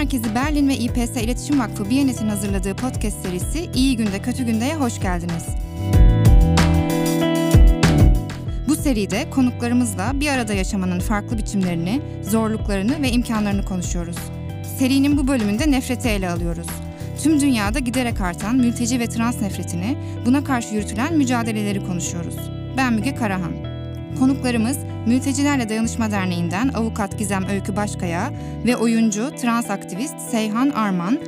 merkezi Berlin ve İPS İletişim Vakfı Biyanet'in hazırladığı podcast serisi İyi Günde Kötü Günde'ye hoş geldiniz. Bu seride konuklarımızla bir arada yaşamanın farklı biçimlerini, zorluklarını ve imkanlarını konuşuyoruz. Serinin bu bölümünde nefreti ele alıyoruz. Tüm dünyada giderek artan mülteci ve trans nefretini, buna karşı yürütülen mücadeleleri konuşuyoruz. Ben Müge Karahan. Konuklarımız Mültecilerle Dayanışma Derneği'nden avukat Gizem Öykü Başkaya ve oyuncu, trans aktivist Seyhan Arman.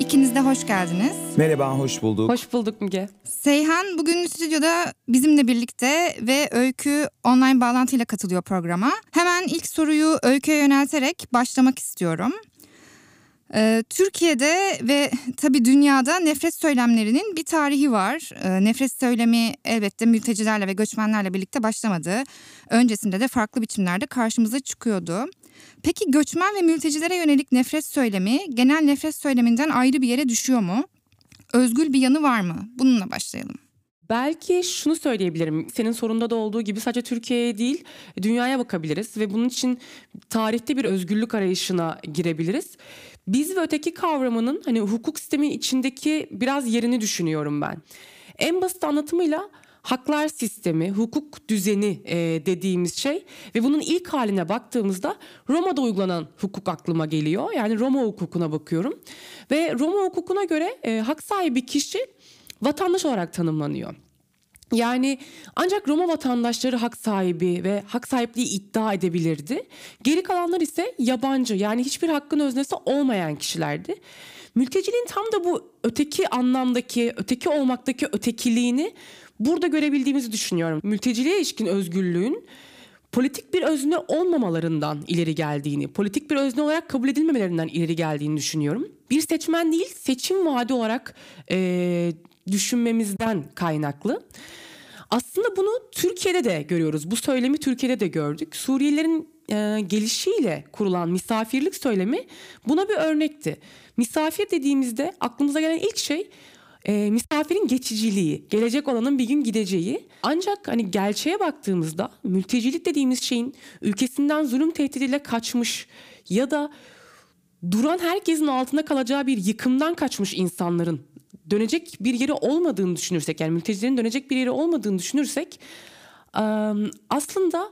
İkiniz de hoş geldiniz. Merhaba, hoş bulduk. Hoş bulduk Müge. Seyhan bugün stüdyoda bizimle birlikte ve Öykü online bağlantıyla katılıyor programa. Hemen ilk soruyu Öykü'ye yönelterek başlamak istiyorum. Ee, Türkiye'de ve tabii dünyada nefret söylemlerinin bir tarihi var. Ee, nefret söylemi elbette mültecilerle ve göçmenlerle birlikte başlamadı. Öncesinde de farklı biçimlerde karşımıza çıkıyordu. Peki göçmen ve mültecilere yönelik nefret söylemi genel nefret söyleminden ayrı bir yere düşüyor mu? Özgül bir yanı var mı? Bununla başlayalım. Belki şunu söyleyebilirim. Senin sorunda da olduğu gibi sadece Türkiye'ye değil dünyaya bakabiliriz ve bunun için tarihte bir özgürlük arayışına girebiliriz. Biz ve öteki kavramının hani hukuk sistemi içindeki biraz yerini düşünüyorum ben. En basit anlatımıyla haklar sistemi, hukuk düzeni e, dediğimiz şey ve bunun ilk haline baktığımızda Roma'da uygulanan hukuk aklıma geliyor. Yani Roma hukukuna bakıyorum ve Roma hukukuna göre e, hak sahibi kişi vatandaş olarak tanımlanıyor. Yani ancak Roma vatandaşları hak sahibi ve hak sahipliği iddia edebilirdi. Geri kalanlar ise yabancı yani hiçbir hakkın öznesi olmayan kişilerdi. Mülteciliğin tam da bu öteki anlamdaki, öteki olmaktaki ötekiliğini burada görebildiğimizi düşünüyorum. Mülteciliğe ilişkin özgürlüğün politik bir özne olmamalarından ileri geldiğini, politik bir özne olarak kabul edilmemelerinden ileri geldiğini düşünüyorum. Bir seçmen değil, seçim vaadi olarak e, düşünmemizden kaynaklı. Aslında bunu Türkiye'de de görüyoruz. Bu söylemi Türkiye'de de gördük. Suriyelilerin e, gelişiyle kurulan misafirlik söylemi buna bir örnekti. Misafir dediğimizde aklımıza gelen ilk şey e, misafirin geçiciliği, gelecek olanın bir gün gideceği. Ancak hani gerçeğe baktığımızda mültecilik dediğimiz şeyin ülkesinden zulüm tehdidiyle kaçmış ya da duran herkesin altında kalacağı bir yıkımdan kaçmış insanların dönecek bir yeri olmadığını düşünürsek yani mültecilerin dönecek bir yeri olmadığını düşünürsek aslında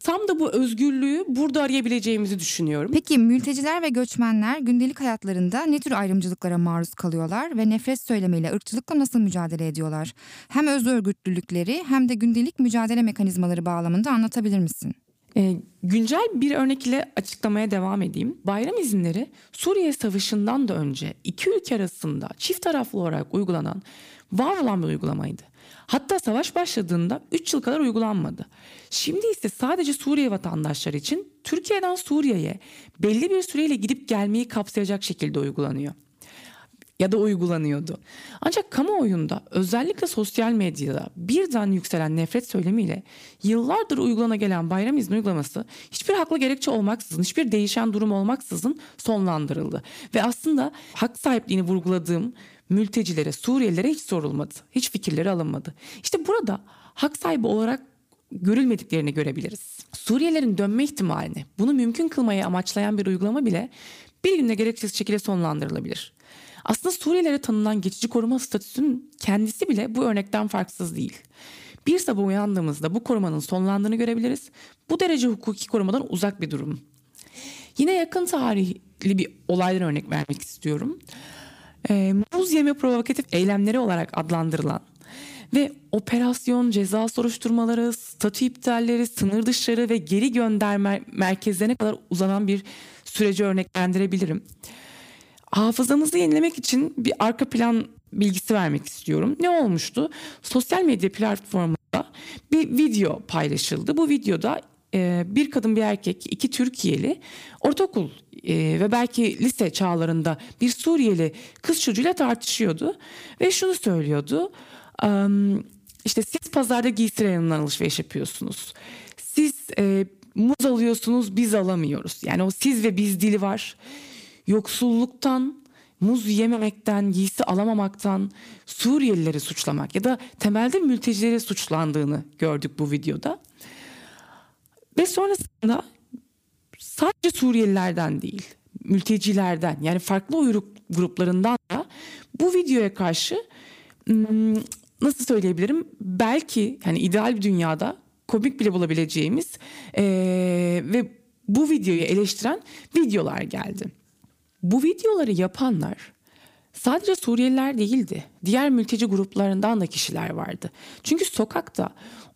tam da bu özgürlüğü burada arayabileceğimizi düşünüyorum. Peki mülteciler ve göçmenler gündelik hayatlarında ne tür ayrımcılıklara maruz kalıyorlar ve nefret söylemiyle ırkçılıkla nasıl mücadele ediyorlar? Hem öz örgütlülükleri hem de gündelik mücadele mekanizmaları bağlamında anlatabilir misin? E, güncel bir örnek ile açıklamaya devam edeyim. Bayram izinleri Suriye Savaşı'ndan da önce iki ülke arasında çift taraflı olarak uygulanan var olan bir uygulamaydı. Hatta savaş başladığında 3 yıl kadar uygulanmadı. Şimdi ise sadece Suriye vatandaşları için Türkiye'den Suriye'ye belli bir süreyle gidip gelmeyi kapsayacak şekilde uygulanıyor ya da uygulanıyordu. Ancak kamuoyunda özellikle sosyal medyada birden yükselen nefret söylemiyle yıllardır uygulana gelen bayram izni uygulaması hiçbir haklı gerekçe olmaksızın, hiçbir değişen durum olmaksızın sonlandırıldı. Ve aslında hak sahipliğini vurguladığım mültecilere, Suriyelilere hiç sorulmadı. Hiç fikirleri alınmadı. İşte burada hak sahibi olarak görülmediklerini görebiliriz. Suriyelilerin dönme ihtimalini bunu mümkün kılmayı amaçlayan bir uygulama bile bir günde gereksiz şekilde sonlandırılabilir. Aslında Suriyelilere tanınan geçici koruma statüsünün kendisi bile bu örnekten farksız değil. Bir sabah uyandığımızda bu korumanın sonlandığını görebiliriz. Bu derece hukuki korumadan uzak bir durum. Yine yakın tarihli bir olaydan örnek vermek istiyorum. E, muz yeme provokatif eylemleri olarak adlandırılan ve operasyon, ceza soruşturmaları, statü iptalleri, sınır dışları ve geri gönderme merkezlerine kadar uzanan bir süreci örneklendirebilirim hafızamızı yenilemek için bir arka plan bilgisi vermek istiyorum. Ne olmuştu? Sosyal medya platformunda bir video paylaşıldı. Bu videoda e, bir kadın bir erkek iki Türkiye'li ortaokul e, ve belki lise çağlarında bir Suriyeli kız çocuğuyla tartışıyordu ve şunu söylüyordu. İşte siz pazarda giysi reyonundan alışveriş yapıyorsunuz. Siz e, muz alıyorsunuz biz alamıyoruz. Yani o siz ve biz dili var yoksulluktan, muz yememekten, giysi alamamaktan Suriyelileri suçlamak ya da temelde mültecileri suçlandığını gördük bu videoda. Ve sonrasında sadece Suriyelilerden değil, mültecilerden yani farklı uyruk gruplarından da bu videoya karşı hmm, nasıl söyleyebilirim? Belki hani ideal bir dünyada komik bile bulabileceğimiz ee, ve bu videoyu eleştiren videolar geldi. Bu videoları yapanlar sadece Suriyeliler değildi. Diğer mülteci gruplarından da kişiler vardı. Çünkü sokakta,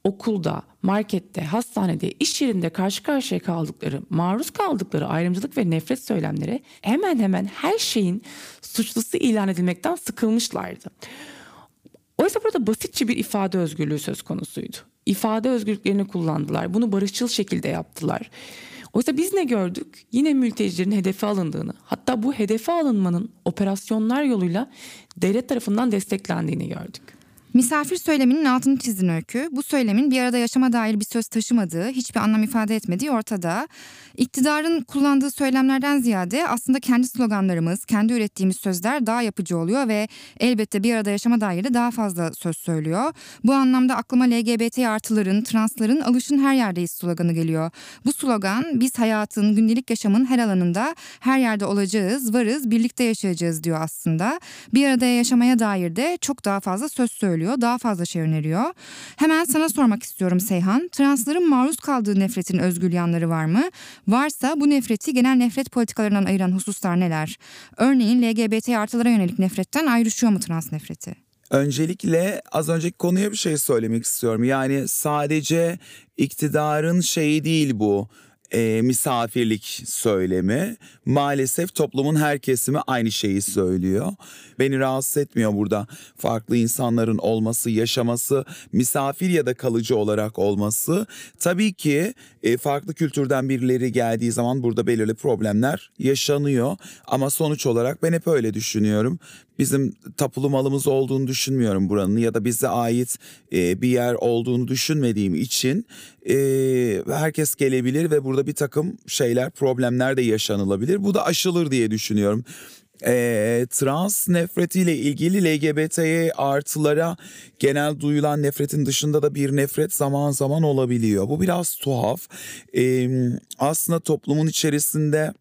okulda, markette, hastanede, iş yerinde karşı karşıya kaldıkları, maruz kaldıkları ayrımcılık ve nefret söylemleri hemen hemen her şeyin suçlusu ilan edilmekten sıkılmışlardı. Oysa burada basitçe bir ifade özgürlüğü söz konusuydu. İfade özgürlüklerini kullandılar. Bunu barışçıl şekilde yaptılar. Oysa biz ne gördük? Yine mültecilerin hedefe alındığını, hatta bu hedefe alınmanın operasyonlar yoluyla devlet tarafından desteklendiğini gördük. Misafir söyleminin altını çizdin öykü. Bu söylemin bir arada yaşama dair bir söz taşımadığı, hiçbir anlam ifade etmediği ortada. İktidarın kullandığı söylemlerden ziyade aslında kendi sloganlarımız, kendi ürettiğimiz sözler daha yapıcı oluyor ve elbette bir arada yaşama dair de daha fazla söz söylüyor. Bu anlamda aklıma LGBT artıların, transların alışın her yerdeyiz sloganı geliyor. Bu slogan biz hayatın, gündelik yaşamın her alanında her yerde olacağız, varız, birlikte yaşayacağız diyor aslında. Bir arada yaşamaya dair de çok daha fazla söz söylüyor, daha fazla şey öneriyor. Hemen sana sormak istiyorum Seyhan. Transların maruz kaldığı nefretin özgül yanları var mı? Varsa bu nefreti genel nefret politikalarından ayıran hususlar neler? Örneğin LGBT artılara yönelik nefretten ayrışıyor mu trans nefreti? Öncelikle az önceki konuya bir şey söylemek istiyorum. Yani sadece iktidarın şeyi değil bu e, misafirlik söylemi maalesef toplumun her kesimi aynı şeyi söylüyor. Beni rahatsız etmiyor burada farklı insanların olması, yaşaması, misafir ya da kalıcı olarak olması. Tabii ki e, farklı kültürden birileri geldiği zaman burada belirli problemler yaşanıyor. Ama sonuç olarak ben hep öyle düşünüyorum. Bizim tapulu malımız olduğunu düşünmüyorum buranın ya da bize ait e, bir yer olduğunu düşünmediğim için e, herkes gelebilir ve burada bir takım şeyler, problemler de yaşanılabilir. Bu da aşılır diye düşünüyorum e, trans nefretiyle ilgili LGBT'ye artılara genel duyulan nefretin dışında da bir nefret zaman zaman olabiliyor. Bu biraz tuhaf. E, aslında toplumun içerisinde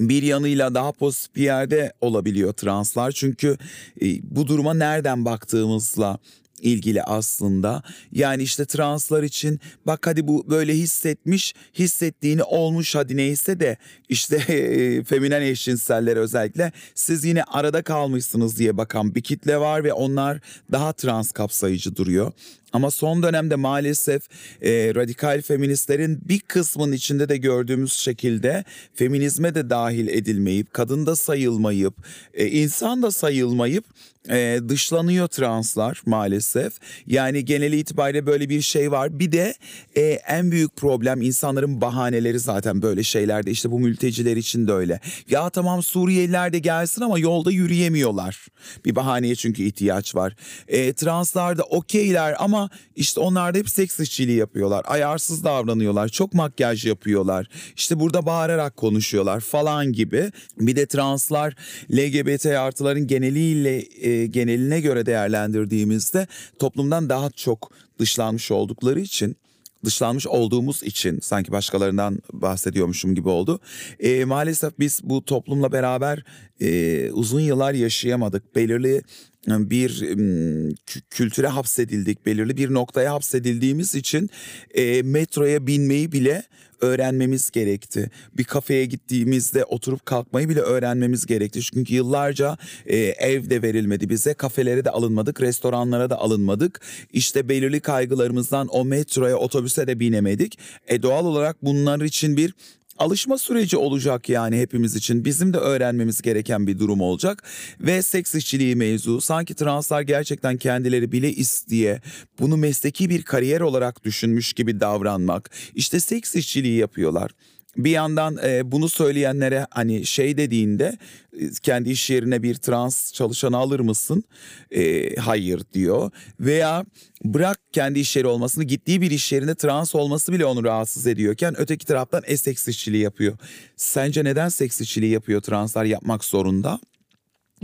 bir yanıyla daha pozitif bir yerde olabiliyor translar. Çünkü e, bu duruma nereden baktığımızla ilgili aslında. Yani işte translar için bak hadi bu böyle hissetmiş, hissettiğini olmuş hadi neyse de işte e, feminen eşcinseller özellikle siz yine arada kalmışsınız diye bakan bir kitle var ve onlar daha trans kapsayıcı duruyor. Ama son dönemde maalesef e, radikal feministlerin bir kısmının içinde de gördüğümüz şekilde feminizme de dahil edilmeyip, kadın da sayılmayıp, e, insan da sayılmayıp e, dışlanıyor translar maalesef. Yani genel itibariyle böyle bir şey var. Bir de e, en büyük problem insanların bahaneleri zaten böyle şeylerde. İşte bu mülteciler için de öyle. Ya tamam Suriyeliler de gelsin ama yolda yürüyemiyorlar. Bir bahaneye çünkü ihtiyaç var. E, translar da okeyler ama işte onlar da hep seks işçiliği yapıyorlar. Ayarsız davranıyorlar. Çok makyaj yapıyorlar. İşte burada bağırarak konuşuyorlar falan gibi. Bir de translar LGBT artıların geneliyle e, geneline göre değerlendirdiğimizde toplumdan daha çok dışlanmış oldukları için dışlanmış olduğumuz için sanki başkalarından bahsediyormuşum gibi oldu. E, maalesef biz bu toplumla beraber e, uzun yıllar yaşayamadık. Belirli bir kültüre hapsedildik, belirli bir noktaya hapsedildiğimiz için e, metroya binmeyi bile öğrenmemiz gerekti. Bir kafeye gittiğimizde oturup kalkmayı bile öğrenmemiz gerekti. Çünkü yıllarca e, ev de verilmedi bize, kafelere de alınmadık, restoranlara da alınmadık. İşte belirli kaygılarımızdan o metroya, otobüse de binemedik. E doğal olarak bunlar için bir alışma süreci olacak yani hepimiz için. Bizim de öğrenmemiz gereken bir durum olacak. Ve seks işçiliği mevzu sanki translar gerçekten kendileri bile isteye bunu mesleki bir kariyer olarak düşünmüş gibi davranmak. İşte seks işçiliği yapıyorlar bir yandan e, bunu söyleyenlere hani şey dediğinde e, kendi iş yerine bir trans çalışanı alır mısın? E, hayır diyor. Veya bırak kendi iş yeri olmasını gittiği bir iş yerinde trans olması bile onu rahatsız ediyorken öteki taraftan eseks işçiliği yapıyor. Sence neden seks işçiliği yapıyor translar yapmak zorunda?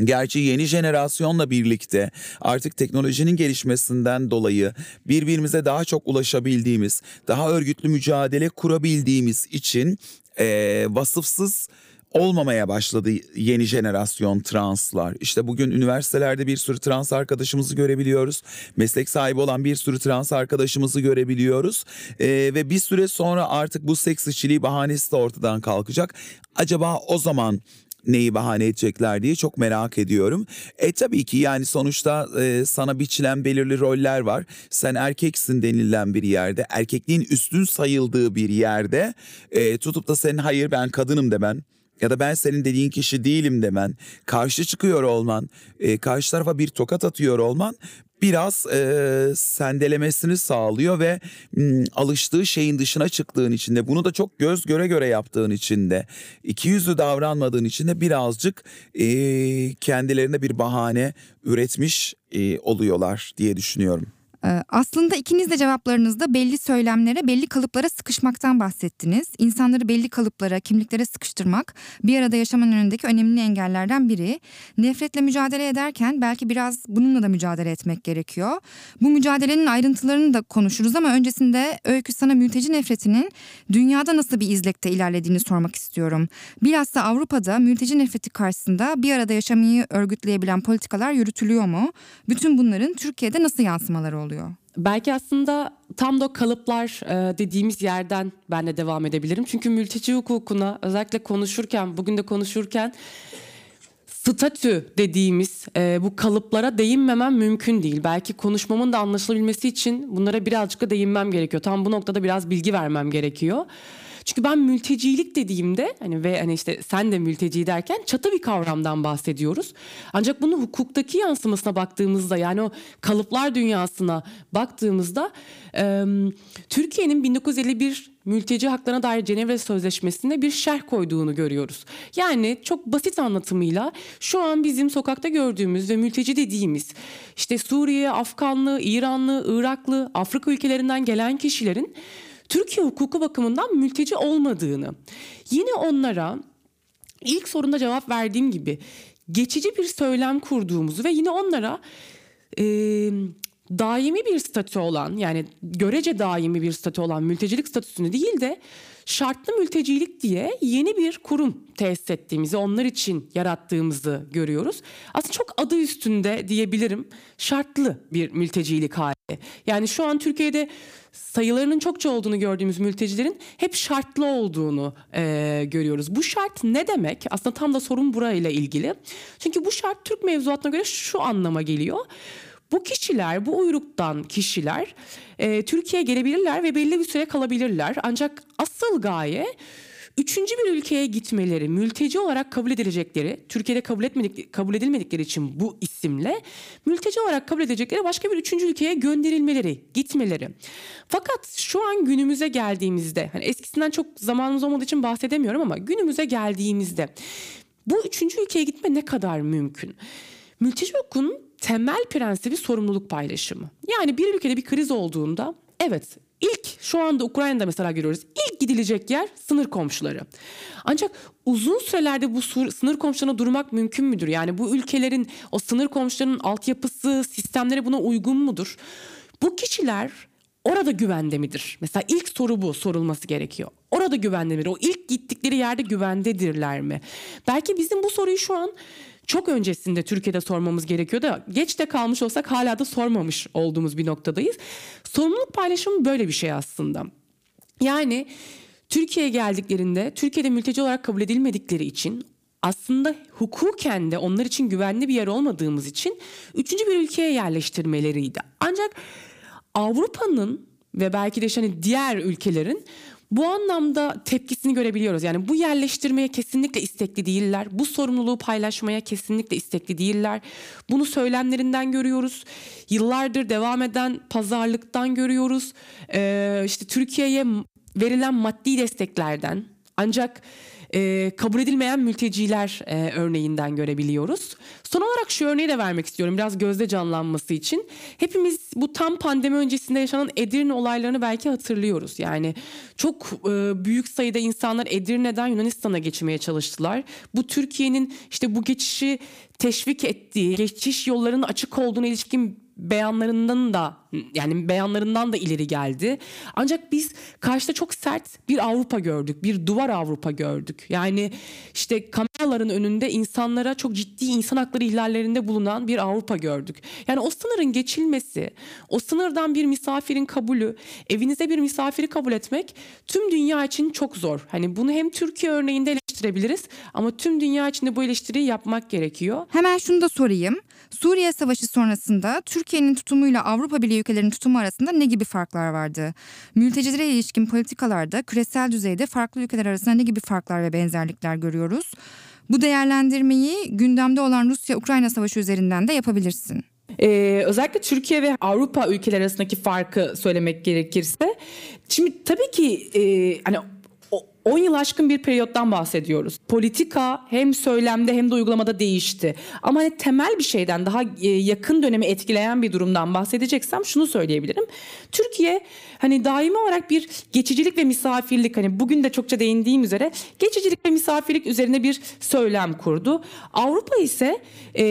Gerçi yeni jenerasyonla birlikte artık teknolojinin gelişmesinden dolayı birbirimize daha çok ulaşabildiğimiz, daha örgütlü mücadele kurabildiğimiz için e, vasıfsız olmamaya başladı yeni jenerasyon translar. İşte bugün üniversitelerde bir sürü trans arkadaşımızı görebiliyoruz. Meslek sahibi olan bir sürü trans arkadaşımızı görebiliyoruz. Ee, ve bir süre sonra artık bu seks işçiliği bahanesi de ortadan kalkacak. Acaba o zaman neyi bahane edecekler diye çok merak ediyorum. E tabii ki yani sonuçta e, sana biçilen belirli roller var. Sen erkeksin denilen bir yerde, erkekliğin üstün sayıldığı bir yerde e, tutup da senin hayır ben kadınım demen ya da ben senin dediğin kişi değilim demen, karşı çıkıyor olman, e, karşı tarafa bir tokat atıyor olman biraz e, sendelemesini sağlıyor ve m, alıştığı şeyin dışına çıktığın için de bunu da çok göz göre göre yaptığın için de iki yüzlü davranmadığın için de birazcık e, kendilerine bir bahane üretmiş e, oluyorlar diye düşünüyorum. Ee, Aslında ikiniz de cevaplarınızda belli söylemlere, belli kalıplara sıkışmaktan bahsettiniz. İnsanları belli kalıplara, kimliklere sıkıştırmak bir arada yaşamanın önündeki önemli engellerden biri. Nefretle mücadele ederken belki biraz bununla da mücadele etmek gerekiyor. Bu mücadelenin ayrıntılarını da konuşuruz ama öncesinde Öykü sana mülteci nefretinin dünyada nasıl bir izlekte ilerlediğini sormak istiyorum. Bilhassa Avrupa'da mülteci nefreti karşısında bir arada yaşamayı örgütleyebilen politikalar yürütülüyor mu? Bütün bunların Türkiye'de nasıl yansımaları oluyor? Belki aslında tam da kalıplar e, dediğimiz yerden ben de devam edebilirim. Çünkü mülteci hukukuna özellikle konuşurken, bugün de konuşurken statü dediğimiz e, bu kalıplara değinmemem mümkün değil. Belki konuşmamın da anlaşılabilmesi için bunlara birazcık da değinmem gerekiyor. Tam bu noktada biraz bilgi vermem gerekiyor. Çünkü ben mültecilik dediğimde hani ve hani işte sen de mülteci derken çatı bir kavramdan bahsediyoruz. Ancak bunun hukuktaki yansımasına baktığımızda yani o kalıplar dünyasına baktığımızda e, Türkiye'nin 1951 mülteci haklarına dair Cenevre Sözleşmesi'nde bir şerh koyduğunu görüyoruz. Yani çok basit anlatımıyla şu an bizim sokakta gördüğümüz ve mülteci dediğimiz işte Suriye, Afganlı, İranlı, Iraklı, Afrika ülkelerinden gelen kişilerin Türkiye hukuku bakımından mülteci olmadığını, yine onlara ilk sorunda cevap verdiğim gibi geçici bir söylem kurduğumuzu ve yine onlara e, daimi bir statü olan yani görece daimi bir statü olan mültecilik statüsünü değil de şartlı mültecilik diye yeni bir kurum tesis ettiğimizi, onlar için yarattığımızı görüyoruz. Aslında çok adı üstünde diyebilirim şartlı bir mültecilik hali. Yani şu an Türkiye'de sayılarının çokça olduğunu gördüğümüz mültecilerin hep şartlı olduğunu e, görüyoruz. Bu şart ne demek? Aslında tam da sorun burayla ilgili. Çünkü bu şart Türk mevzuatına göre şu anlama geliyor. Bu kişiler, bu uyruktan kişiler e, Türkiye'ye gelebilirler ve belli bir süre kalabilirler. Ancak asıl gaye üçüncü bir ülkeye gitmeleri, mülteci olarak kabul edilecekleri, Türkiye'de kabul etmedik, kabul edilmedikleri için bu isimle mülteci olarak kabul edilecekleri başka bir üçüncü ülkeye gönderilmeleri, gitmeleri. Fakat şu an günümüze geldiğimizde, hani eskisinden çok zamanımız olmadığı için bahsedemiyorum ama günümüze geldiğimizde bu üçüncü ülkeye gitme ne kadar mümkün? Mülteci hukukunun temel prensibi sorumluluk paylaşımı. Yani bir ülkede bir kriz olduğunda evet ilk şu anda Ukrayna'da mesela görüyoruz. ilk gidilecek yer sınır komşuları. Ancak uzun sürelerde bu sınır komşularına durmak mümkün müdür? Yani bu ülkelerin o sınır komşularının altyapısı, sistemleri buna uygun mudur? Bu kişiler orada güvende midir? Mesela ilk soru bu sorulması gerekiyor. Orada güvende midir? O ilk gittikleri yerde güvendedirler mi? Belki bizim bu soruyu şu an çok öncesinde Türkiye'de sormamız gerekiyor da geç de kalmış olsak hala da sormamış olduğumuz bir noktadayız. Sorumluluk paylaşımı böyle bir şey aslında. Yani Türkiye'ye geldiklerinde Türkiye'de mülteci olarak kabul edilmedikleri için aslında hukuken de onlar için güvenli bir yer olmadığımız için üçüncü bir ülkeye yerleştirmeleriydi. Ancak Avrupa'nın ve belki de işte hani diğer ülkelerin bu anlamda tepkisini görebiliyoruz. Yani bu yerleştirmeye kesinlikle istekli değiller. Bu sorumluluğu paylaşmaya kesinlikle istekli değiller. Bunu söylemlerinden görüyoruz. Yıllardır devam eden pazarlıktan görüyoruz. Ee, işte Türkiye'ye verilen maddi desteklerden. Ancak e, kabul edilmeyen mülteciler e, örneğinden görebiliyoruz. Son olarak şu örneği de vermek istiyorum biraz gözde canlanması için. Hepimiz bu tam pandemi öncesinde yaşanan Edirne olaylarını belki hatırlıyoruz. Yani çok e, büyük sayıda insanlar Edirne'den Yunanistan'a geçmeye çalıştılar. Bu Türkiye'nin işte bu geçişi teşvik ettiği, geçiş yollarının açık olduğuna ilişkin beyanlarından da yani beyanlarından da ileri geldi. Ancak biz karşıda çok sert bir Avrupa gördük. Bir duvar Avrupa gördük. Yani işte kameraların önünde insanlara çok ciddi insan hakları ihlallerinde bulunan bir Avrupa gördük. Yani o sınırın geçilmesi, o sınırdan bir misafirin kabulü, evinize bir misafiri kabul etmek tüm dünya için çok zor. Hani bunu hem Türkiye örneğinde eleştirebiliriz ama tüm dünya içinde bu eleştiriyi yapmak gerekiyor. Hemen şunu da sorayım. Suriye Savaşı sonrasında Türkiye'nin tutumuyla Avrupa Birliği ülkelerinin tutumu arasında ne gibi farklar vardı? Mültecilere ilişkin politikalarda küresel düzeyde farklı ülkeler arasında ne gibi farklar ve benzerlikler görüyoruz? Bu değerlendirmeyi gündemde olan Rusya-Ukrayna savaşı üzerinden de yapabilirsin. Ee, özellikle Türkiye ve Avrupa ülkeler arasındaki farkı söylemek gerekirse şimdi tabii ki e, hani 10 yıl aşkın bir periyottan bahsediyoruz. Politika hem söylemde hem de uygulamada değişti. Ama hani temel bir şeyden daha e, yakın dönemi etkileyen bir durumdan bahsedeceksem şunu söyleyebilirim. Türkiye hani daimi olarak bir geçicilik ve misafirlik hani bugün de çokça değindiğim üzere geçicilik ve misafirlik üzerine bir söylem kurdu. Avrupa ise e,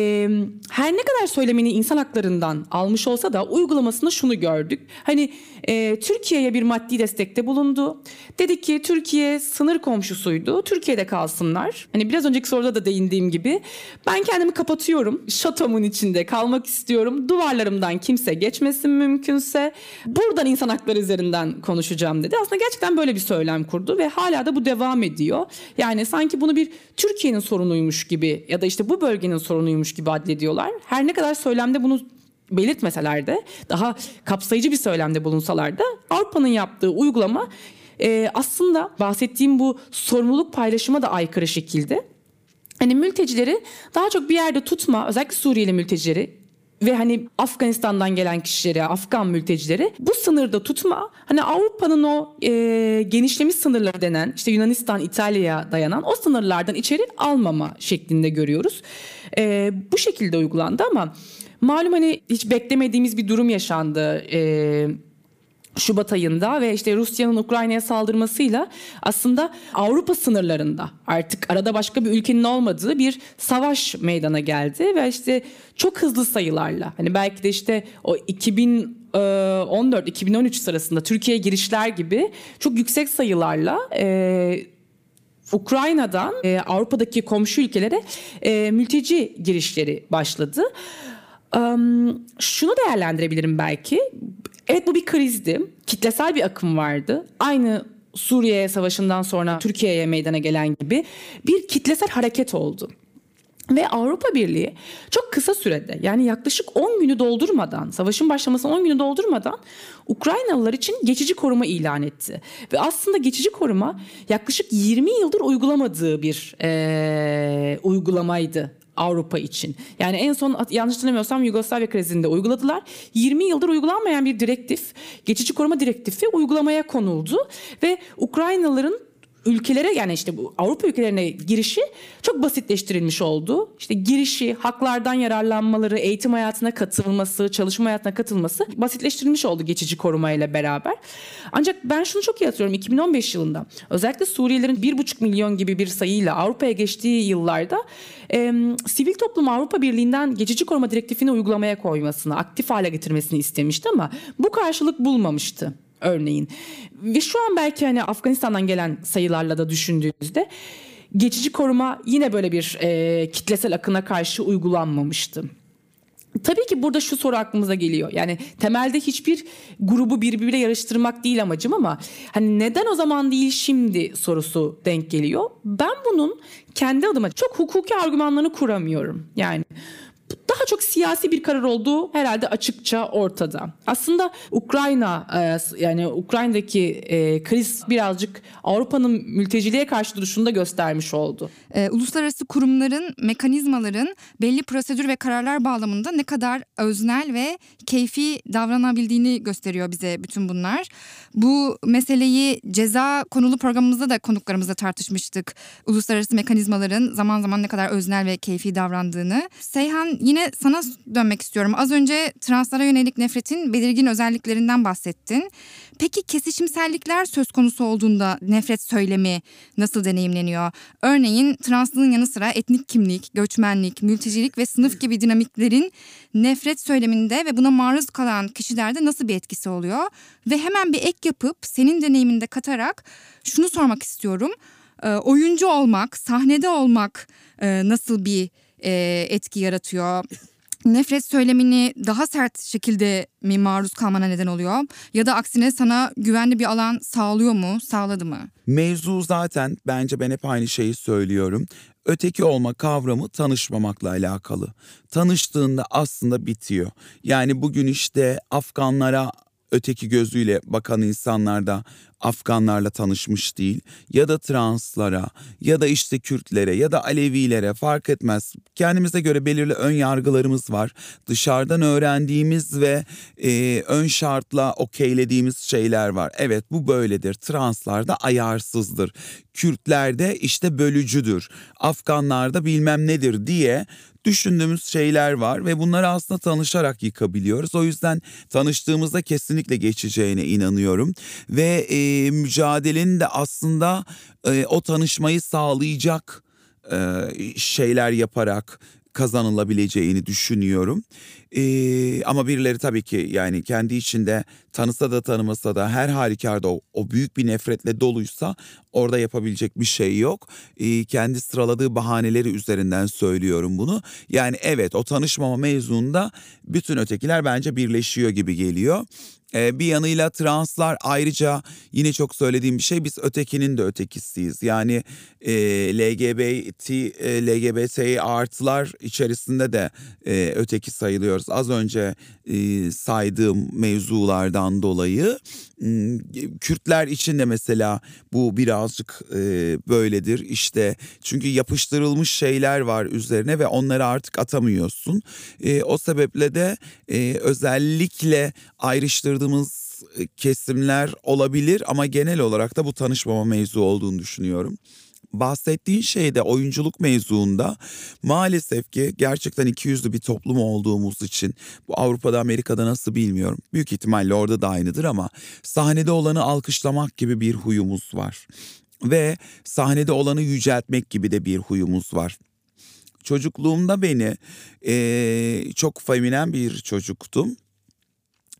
her ne kadar söylemini insan haklarından almış olsa da uygulamasında şunu gördük. Hani e, Türkiye'ye bir maddi destekte bulundu. Dedik ki Türkiye sınır komşusuydu. Türkiye'de kalsınlar. Hani biraz önceki soruda da değindiğim gibi ben kendimi kapatıyorum. Şatomun içinde kalmak istiyorum. Duvarlarımdan kimse geçmesin mümkünse. Buradan insan hakları üzerinden konuşacağım dedi. Aslında gerçekten böyle bir söylem kurdu ve hala da bu devam ediyor. Yani sanki bunu bir Türkiye'nin sorunuymuş gibi ya da işte bu bölgenin sorunuymuş gibi adlediyorlar. Her ne kadar söylemde bunu belirtmeseler de daha kapsayıcı bir söylemde bulunsalar da Avrupa'nın yaptığı uygulama e, aslında bahsettiğim bu sorumluluk paylaşıma da aykırı şekilde. Hani mültecileri daha çok bir yerde tutma özellikle Suriyeli mültecileri ve hani Afganistan'dan gelen kişileri, Afgan mültecileri bu sınırda tutma. Hani Avrupa'nın o e, genişlemiş sınırları denen işte Yunanistan, İtalya'ya dayanan o sınırlardan içeri almama şeklinde görüyoruz. E, bu şekilde uygulandı ama malum hani hiç beklemediğimiz bir durum yaşandı. E, Şubat ayında ve işte Rusya'nın Ukrayna'ya saldırmasıyla aslında Avrupa sınırlarında artık arada başka bir ülkenin olmadığı bir savaş meydana geldi ve işte çok hızlı sayılarla hani belki de işte o 2014-2013 sırasında Türkiye girişler gibi çok yüksek sayılarla e, Ukrayna'dan e, Avrupa'daki komşu ülkelere e, mülteci girişleri başladı. Um, şunu değerlendirebilirim belki. Evet bu bir krizdi. Kitlesel bir akım vardı. Aynı Suriye Savaşı'ndan sonra Türkiye'ye meydana gelen gibi bir kitlesel hareket oldu. Ve Avrupa Birliği çok kısa sürede yani yaklaşık 10 günü doldurmadan, savaşın başlamasına 10 günü doldurmadan Ukraynalılar için geçici koruma ilan etti. Ve aslında geçici koruma yaklaşık 20 yıldır uygulamadığı bir e, uygulamaydı Avrupa için. Yani en son yanlış hatırlamıyorsam Yugoslavya krizinde uyguladılar. 20 yıldır uygulanmayan bir direktif, geçici koruma direktifi uygulamaya konuldu ve Ukraynalıların ülkelere yani işte bu Avrupa ülkelerine girişi çok basitleştirilmiş oldu. İşte girişi, haklardan yararlanmaları, eğitim hayatına katılması, çalışma hayatına katılması basitleştirilmiş oldu geçici korumayla beraber. Ancak ben şunu çok iyi hatırlıyorum 2015 yılında özellikle Suriyelilerin 1,5 milyon gibi bir sayıyla Avrupa'ya geçtiği yıllarda e, sivil toplum Avrupa Birliği'nden geçici koruma direktifini uygulamaya koymasını, aktif hale getirmesini istemişti ama bu karşılık bulmamıştı örneğin. Ve şu an belki hani Afganistan'dan gelen sayılarla da düşündüğünüzde geçici koruma yine böyle bir e, kitlesel akına karşı uygulanmamıştı. Tabii ki burada şu soru aklımıza geliyor. Yani temelde hiçbir grubu birbiriyle yarıştırmak değil amacım ama hani neden o zaman değil şimdi sorusu denk geliyor. Ben bunun kendi adıma çok hukuki argümanlarını kuramıyorum. Yani daha çok siyasi bir karar olduğu herhalde açıkça ortada. Aslında Ukrayna e, yani Ukrayna'daki e, kriz birazcık Avrupa'nın mülteciliğe karşı duruşunu da göstermiş oldu. E, uluslararası kurumların, mekanizmaların belli prosedür ve kararlar bağlamında ne kadar öznel ve keyfi davranabildiğini gösteriyor bize bütün bunlar. Bu meseleyi ceza konulu programımızda da konuklarımızla tartışmıştık. Uluslararası mekanizmaların zaman zaman ne kadar öznel ve keyfi davrandığını. Seyhan yine Ve sana dönmek istiyorum. Az önce translara yönelik nefretin belirgin özelliklerinden bahsettin. Peki kesişimsellikler söz konusu olduğunda nefret söylemi nasıl deneyimleniyor? Örneğin translığın yanı sıra etnik kimlik, göçmenlik, mültecilik ve sınıf gibi dinamiklerin nefret söyleminde ve buna maruz kalan kişilerde nasıl bir etkisi oluyor? Ve hemen bir ek yapıp senin deneyiminde katarak şunu sormak istiyorum. E, oyuncu olmak, sahnede olmak e, nasıl bir e, etki yaratıyor? Nefret söylemini daha sert şekilde mi maruz kalmana neden oluyor? Ya da aksine sana güvenli bir alan sağlıyor mu, sağladı mı? Mevzu zaten bence ben hep aynı şeyi söylüyorum. Öteki olma kavramı tanışmamakla alakalı. Tanıştığında aslında bitiyor. Yani bugün işte Afganlara öteki gözüyle bakan insanlar da Afganlarla tanışmış değil ya da translara ya da işte Kürtlere ya da Alevilere fark etmez. Kendimize göre belirli ön yargılarımız var. Dışarıdan öğrendiğimiz ve e, ön şartla okeylediğimiz şeyler var. Evet bu böyledir. Translar da ayarsızdır. Kürtler de işte bölücüdür. Afganlar da bilmem nedir diye düşündüğümüz şeyler var ve bunları aslında tanışarak yıkabiliyoruz. O yüzden tanıştığımızda kesinlikle geçeceğine inanıyorum ve e, mücadelenin de aslında e, o tanışmayı sağlayacak e, şeyler yaparak kazanılabileceğini düşünüyorum. Ee, ama birileri tabii ki yani kendi içinde tanısa da tanımasa da her halükarda o, o büyük bir nefretle doluysa orada yapabilecek bir şey yok. Ee, kendi sıraladığı bahaneleri üzerinden söylüyorum bunu. Yani evet o tanışmama mevzunda bütün ötekiler bence birleşiyor gibi geliyor. Bir yanıyla translar ayrıca yine çok söylediğim bir şey biz ötekinin de ötekisiyiz. Yani e, LGBT, e, LGBT artılar içerisinde de e, öteki sayılıyoruz. Az önce e, saydığım mevzulardan dolayı hmm, Kürtler için de mesela bu birazcık e, böyledir. İşte çünkü yapıştırılmış şeyler var üzerine ve onları artık atamıyorsun. E, o sebeple de e, özellikle ayrıştırdığımız kesimler olabilir ama genel olarak da bu tanışmama mevzu olduğunu düşünüyorum bahsettiğin şeyde oyunculuk mevzuunda maalesef ki gerçekten iki yüzlü bir toplum olduğumuz için bu Avrupa'da Amerika'da nasıl bilmiyorum. Büyük ihtimalle orada da aynıdır ama sahnede olanı alkışlamak gibi bir huyumuz var. Ve sahnede olanı yüceltmek gibi de bir huyumuz var. Çocukluğumda beni e, çok feminen bir çocuktum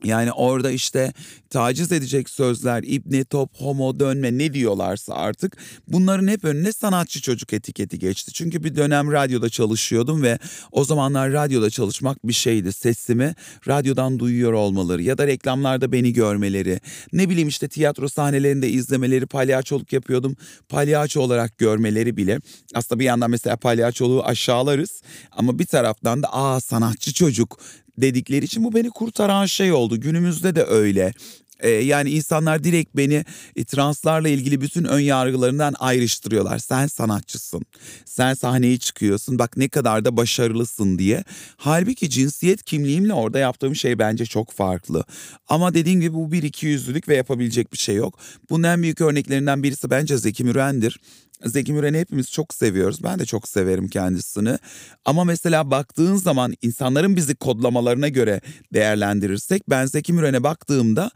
yani orada işte taciz edecek sözler, ibne top, homo dönme ne diyorlarsa artık bunların hep önüne sanatçı çocuk etiketi geçti. Çünkü bir dönem radyoda çalışıyordum ve o zamanlar radyoda çalışmak bir şeydi. Sesimi radyodan duyuyor olmaları ya da reklamlarda beni görmeleri. Ne bileyim işte tiyatro sahnelerinde izlemeleri, palyaçoluk yapıyordum. Palyaço olarak görmeleri bile. Aslında bir yandan mesela palyaçoluğu aşağılarız ama bir taraftan da aa sanatçı çocuk dedikleri için bu beni kurtaran şey oldu. Günümüzde de öyle. Ee, yani insanlar direkt beni e, translarla ilgili bütün ön yargılarından ayrıştırıyorlar. Sen sanatçısın. Sen sahneye çıkıyorsun. Bak ne kadar da başarılısın diye. Halbuki cinsiyet kimliğimle orada yaptığım şey bence çok farklı. Ama dediğim gibi bu bir iki yüzlülük ve yapabilecek bir şey yok. Bunun en büyük örneklerinden birisi bence Zeki Müren'dir. Zeki Müren'i hepimiz çok seviyoruz. Ben de çok severim kendisini. Ama mesela baktığın zaman insanların bizi kodlamalarına göre değerlendirirsek ben Zeki Müren'e baktığımda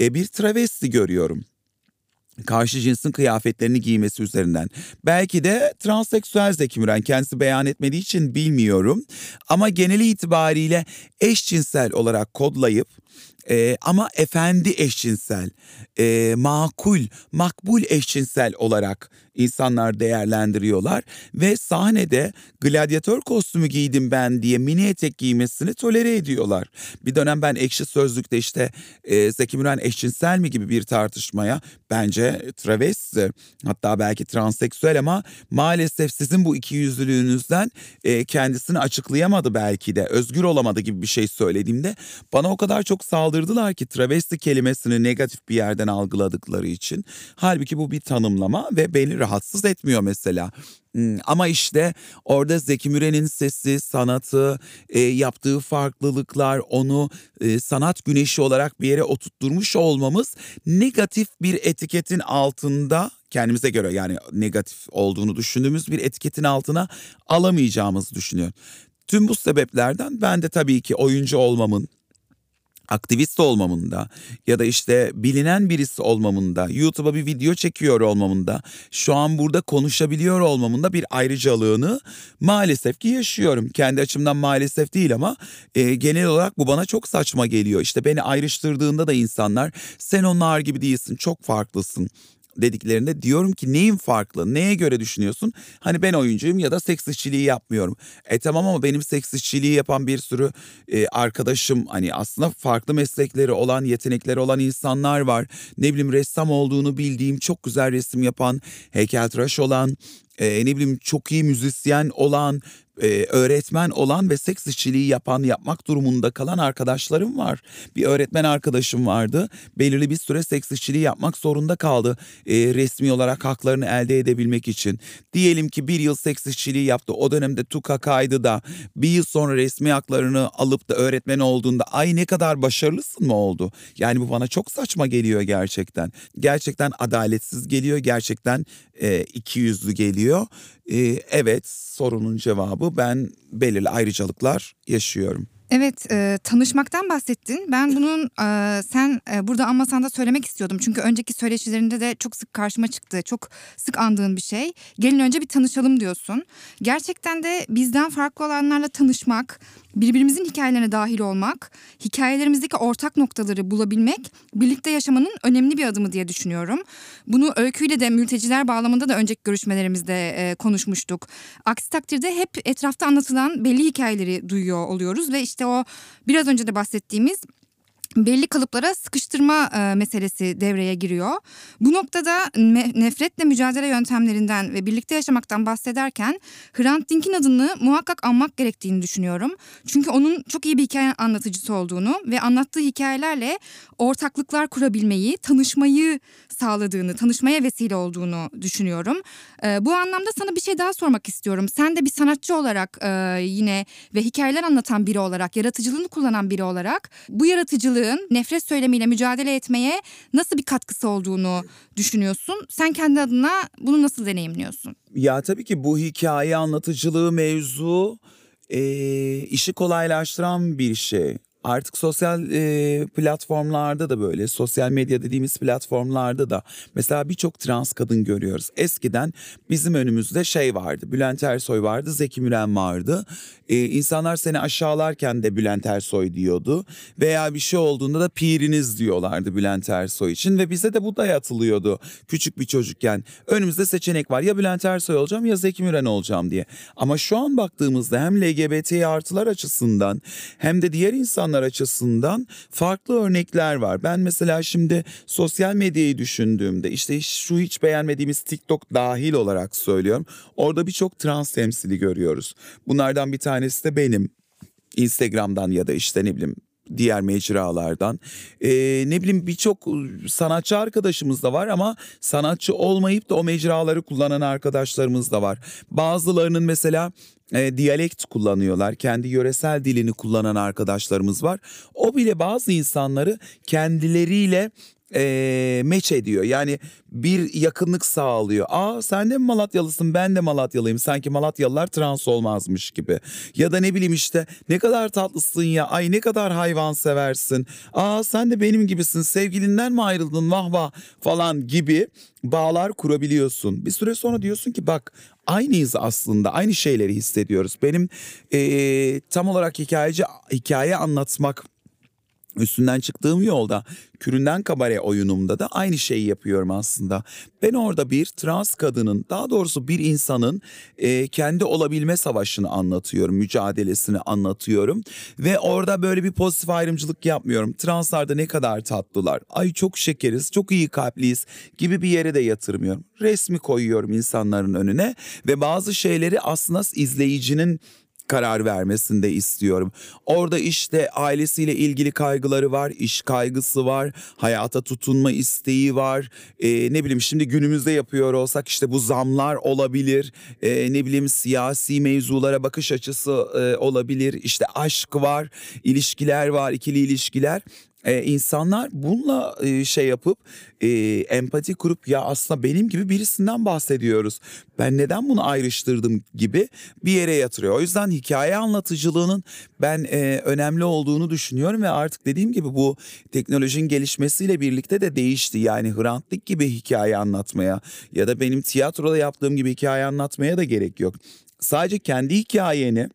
e, bir travesti görüyorum karşı cinsin kıyafetlerini giymesi üzerinden. Belki de transseksüel Zeki Müren kendisi beyan etmediği için bilmiyorum. Ama geneli itibariyle eşcinsel olarak kodlayıp e, ama efendi eşcinsel, e, makul, makbul eşcinsel olarak insanlar değerlendiriyorlar ve sahnede gladyatör kostümü giydim ben diye mini etek giymesini tolere ediyorlar. Bir dönem ben ekşi sözlükte işte e, Zeki Müren eşcinsel mi gibi bir tartışmaya bence travesti hatta belki transseksüel ama maalesef sizin bu iki yüzlülüğünüzden e, kendisini açıklayamadı belki de özgür olamadı gibi bir şey söylediğimde bana o kadar çok saldırdılar ki travesti kelimesini negatif bir yerden algıladıkları için. Halbuki bu bir tanımlama ve beni rahatsız etmiyor mesela. Hmm, ama işte orada Zeki Müren'in sesi, sanatı, e, yaptığı farklılıklar, onu e, sanat güneşi olarak bir yere oturtturmuş olmamız negatif bir etiketin altında kendimize göre yani negatif olduğunu düşündüğümüz bir etiketin altına alamayacağımızı düşünüyorum. Tüm bu sebeplerden ben de tabii ki oyuncu olmamın aktivist olmamın da ya da işte bilinen birisi olmamın da YouTube'a bir video çekiyor olmamın da şu an burada konuşabiliyor olmamın da bir ayrıcalığını maalesef ki yaşıyorum. Kendi açımdan maalesef değil ama e, genel olarak bu bana çok saçma geliyor. İşte beni ayrıştırdığında da insanlar sen onlar gibi değilsin çok farklısın dediklerinde diyorum ki neyin farklı? Neye göre düşünüyorsun? Hani ben oyuncuyum ya da seks işçiliği yapmıyorum. E tamam ama benim seks işçiliği yapan bir sürü e, arkadaşım hani aslında farklı meslekleri olan, yetenekleri olan insanlar var. Ne bileyim ressam olduğunu bildiğim, çok güzel resim yapan, heykeltıraş olan, e, ne bileyim çok iyi müzisyen olan, e, öğretmen olan ve seks işçiliği yapan, yapmak durumunda kalan arkadaşlarım var. Bir öğretmen arkadaşım vardı. Belirli bir süre seks işçiliği yapmak zorunda kaldı. E, resmi olarak haklarını elde edebilmek için. Diyelim ki bir yıl seks işçiliği yaptı. O dönemde TUKAK'aydı da bir yıl sonra resmi haklarını alıp da öğretmen olduğunda ay ne kadar başarılısın mı oldu? Yani bu bana çok saçma geliyor gerçekten. Gerçekten adaletsiz geliyor. Gerçekten e, iki yüzlü geliyor. E, evet sorunun cevabı ben belirli ayrıcalıklar yaşıyorum. Evet e, tanışmaktan bahsettin. Ben bunun e, sen e, burada anmasan da söylemek istiyordum. Çünkü önceki söyleşilerinde de çok sık karşıma çıktı. Çok sık andığın bir şey. Gelin önce bir tanışalım diyorsun. Gerçekten de bizden farklı olanlarla tanışmak, birbirimizin hikayelerine dahil olmak, hikayelerimizdeki ortak noktaları bulabilmek birlikte yaşamanın önemli bir adımı diye düşünüyorum. Bunu öyküyle de mülteciler bağlamında da önceki görüşmelerimizde e, konuşmuştuk. Aksi takdirde hep etrafta anlatılan belli hikayeleri duyuyor oluyoruz ve işte o biraz önce de bahsettiğimiz belli kalıplara sıkıştırma e, meselesi devreye giriyor. Bu noktada nefretle mücadele yöntemlerinden ve birlikte yaşamaktan bahsederken Hrant Dink'in adını muhakkak anmak gerektiğini düşünüyorum. Çünkü onun çok iyi bir hikaye anlatıcısı olduğunu ve anlattığı hikayelerle ortaklıklar kurabilmeyi, tanışmayı sağladığını, tanışmaya vesile olduğunu düşünüyorum. E, bu anlamda sana bir şey daha sormak istiyorum. Sen de bir sanatçı olarak e, yine ve hikayeler anlatan biri olarak, yaratıcılığını kullanan biri olarak bu yaratıcılığı nefret söylemiyle mücadele etmeye nasıl bir katkısı olduğunu düşünüyorsun? Sen kendi adına bunu nasıl deneyimliyorsun? Ya tabii ki bu hikaye anlatıcılığı mevzu e, işi kolaylaştıran bir şey. Artık sosyal e, platformlarda da böyle sosyal medya dediğimiz platformlarda da mesela birçok trans kadın görüyoruz. Eskiden bizim önümüzde şey vardı Bülent Ersoy vardı Zeki Müren vardı. E, insanlar seni aşağılarken de Bülent Ersoy diyordu veya bir şey olduğunda da piriniz diyorlardı Bülent Ersoy için ve bize de bu dayatılıyordu küçük bir çocukken. Önümüzde seçenek var ya Bülent Ersoy olacağım ya Zeki Müren olacağım diye. Ama şu an baktığımızda hem LGBT artılar açısından hem de diğer insanlar açısından farklı örnekler var. Ben mesela şimdi sosyal medyayı düşündüğümde işte şu hiç beğenmediğimiz TikTok dahil olarak söylüyorum. Orada birçok trans temsili görüyoruz. Bunlardan bir tanesi de benim. Instagram'dan ya da işte ne bileyim diğer mecralardan. Ee, ne bileyim birçok sanatçı arkadaşımız da var ama sanatçı olmayıp da o mecraları kullanan arkadaşlarımız da var. Bazılarının mesela e, diyalekt kullanıyorlar. Kendi yöresel dilini kullanan arkadaşlarımız var. O bile bazı insanları kendileriyle e, meç ediyor. Yani bir yakınlık sağlıyor. Aa sen de mi Malatyalısın ben de Malatyalıyım. Sanki Malatyalılar trans olmazmış gibi. Ya da ne bileyim işte ne kadar tatlısın ya. Ay ne kadar hayvan seversin. Aa sen de benim gibisin. Sevgilinden mi ayrıldın vah vah falan gibi bağlar kurabiliyorsun. Bir süre sonra diyorsun ki bak aynıyız aslında. Aynı şeyleri hissediyoruz. Benim e, tam olarak hikayeci hikaye anlatmak üstünden çıktığım yolda Küründen Kabare oyunumda da aynı şeyi yapıyorum aslında. Ben orada bir trans kadının daha doğrusu bir insanın e, kendi olabilme savaşını anlatıyorum, mücadelesini anlatıyorum. Ve orada böyle bir pozitif ayrımcılık yapmıyorum. Translarda ne kadar tatlılar, ay çok şekeriz, çok iyi kalpliyiz gibi bir yere de yatırmıyorum. Resmi koyuyorum insanların önüne ve bazı şeyleri aslında izleyicinin karar vermesini de istiyorum. Orada işte ailesiyle ilgili kaygıları var, iş kaygısı var, hayata tutunma isteği var. Ee, ne bileyim şimdi günümüzde yapıyor olsak işte bu zamlar olabilir. Ee, ne bileyim siyasi mevzulara bakış açısı e, olabilir. İşte aşk var, ilişkiler var, ikili ilişkiler. Ee, insanlar bununla e, şey yapıp e, empati kurup ya aslında benim gibi birisinden bahsediyoruz. Ben neden bunu ayrıştırdım gibi bir yere yatırıyor. O yüzden hikaye anlatıcılığının ben e, önemli olduğunu düşünüyorum ve artık dediğim gibi bu teknolojinin gelişmesiyle birlikte de değişti. Yani Hrant gibi hikaye anlatmaya ya da benim tiyatroda yaptığım gibi hikaye anlatmaya da gerek yok. Sadece kendi hikayeni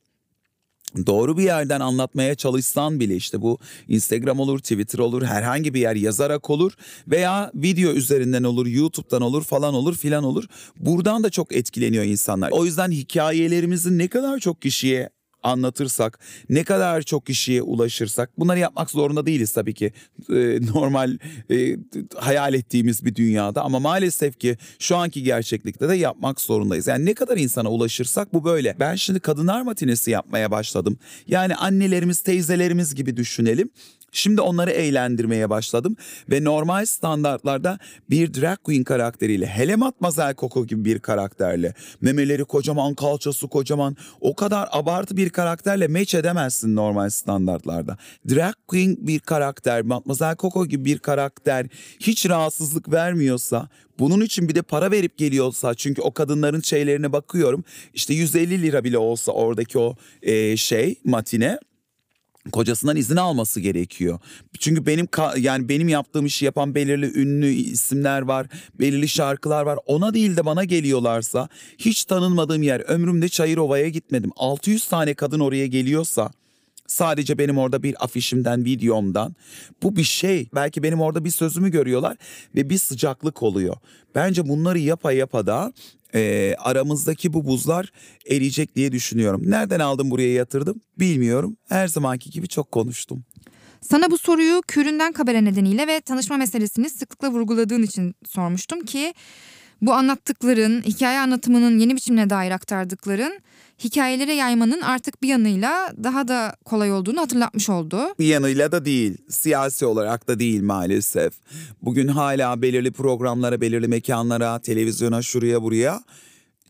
doğru bir yerden anlatmaya çalışsan bile işte bu Instagram olur, Twitter olur, herhangi bir yer yazarak olur veya video üzerinden olur, YouTube'dan olur falan olur filan olur. Buradan da çok etkileniyor insanlar. O yüzden hikayelerimizi ne kadar çok kişiye anlatırsak, ne kadar çok kişiye ulaşırsak bunları yapmak zorunda değiliz tabii ki e, normal e, hayal ettiğimiz bir dünyada ama maalesef ki şu anki gerçeklikte de yapmak zorundayız. Yani ne kadar insana ulaşırsak bu böyle. Ben şimdi kadınlar matinesi yapmaya başladım. Yani annelerimiz, teyzelerimiz gibi düşünelim. Şimdi onları eğlendirmeye başladım ve normal standartlarda bir drag queen karakteriyle hele Matmazel Coco gibi bir karakterle memeleri kocaman kalçası kocaman o kadar abartı bir karakterle match edemezsin normal standartlarda. Drag queen bir karakter Matmazel Coco gibi bir karakter hiç rahatsızlık vermiyorsa bunun için bir de para verip geliyorsa çünkü o kadınların şeylerine bakıyorum işte 150 lira bile olsa oradaki o e, şey matine kocasından izin alması gerekiyor. Çünkü benim yani benim yaptığım işi yapan belirli ünlü isimler var, belirli şarkılar var. Ona değil de bana geliyorlarsa hiç tanınmadığım yer ömrümde Çayırova'ya gitmedim. 600 tane kadın oraya geliyorsa Sadece benim orada bir afişimden, videomdan. Bu bir şey. Belki benim orada bir sözümü görüyorlar ve bir sıcaklık oluyor. Bence bunları yapa yapa da e, aramızdaki bu buzlar eriyecek diye düşünüyorum. Nereden aldım buraya yatırdım bilmiyorum. Her zamanki gibi çok konuştum. Sana bu soruyu Küründen Kabare nedeniyle ve tanışma meselesini sıklıkla vurguladığın için sormuştum ki bu anlattıkların, hikaye anlatımının yeni biçimine dair aktardıkların hikayelere yaymanın artık bir yanıyla daha da kolay olduğunu hatırlatmış oldu. Bir yanıyla da değil, siyasi olarak da değil maalesef. Bugün hala belirli programlara, belirli mekanlara, televizyona, şuraya buraya